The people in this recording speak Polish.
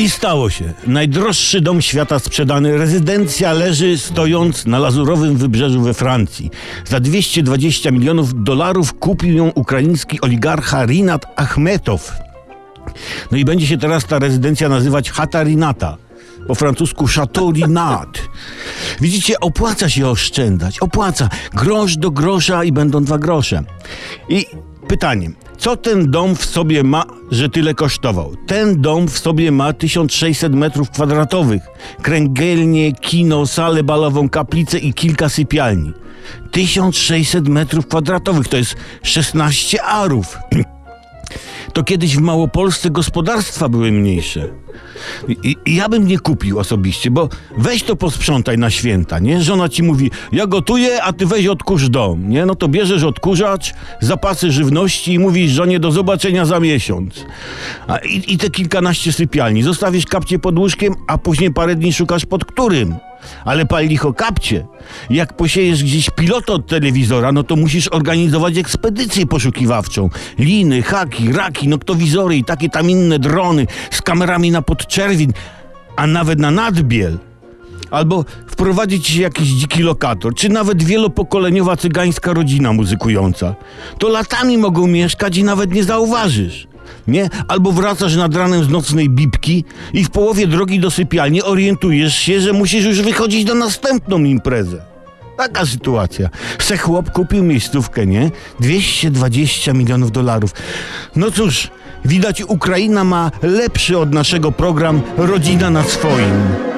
I stało się. Najdroższy dom świata sprzedany. Rezydencja leży stojąc na lazurowym wybrzeżu we Francji. Za 220 milionów dolarów kupił ją ukraiński oligarcha Rinat Achmetow. No i będzie się teraz ta rezydencja nazywać Chata Rinata. Po francusku Chateau Rinat. Widzicie, opłaca się oszczędzać. Opłaca. Grosz do grosza i będą dwa grosze. I pytanie. Co ten dom w sobie ma, że tyle kosztował? Ten dom w sobie ma 1600 metrów kwadratowych. Kręgielnie, kino, salę balową, kaplicę i kilka sypialni. 1600 metrów kwadratowych to jest 16 arów. To kiedyś w Małopolsce gospodarstwa były mniejsze. I, I ja bym nie kupił osobiście, bo weź to posprzątaj na święta, nie? Żona ci mówi, ja gotuję, a ty weź odkurz dom, nie? No to bierzesz odkurzacz, zapasy żywności i mówisz żonie do zobaczenia za miesiąc. A, i, I te kilkanaście sypialni. Zostawisz kapcie pod łóżkiem, a później parę dni szukasz pod którym. Ale pal licho kapcie. Jak posiejesz gdzieś pilota od telewizora, no to musisz organizować ekspedycję poszukiwawczą. Liny, haki, raki, noktowizory i takie tam inne drony z kamerami na podczerwin, a nawet na nadbiel. Albo wprowadzić jakiś dziki lokator, czy nawet wielopokoleniowa cygańska rodzina muzykująca. To latami mogą mieszkać i nawet nie zauważysz. Nie? Albo wracasz nad ranem z nocnej bibki i w połowie drogi do sypialni orientujesz się, że musisz już wychodzić na następną imprezę. Taka sytuacja. Se chłop kupił miejscówkę, nie? 220 milionów dolarów. No cóż, widać Ukraina ma lepszy od naszego program Rodzina na swoim.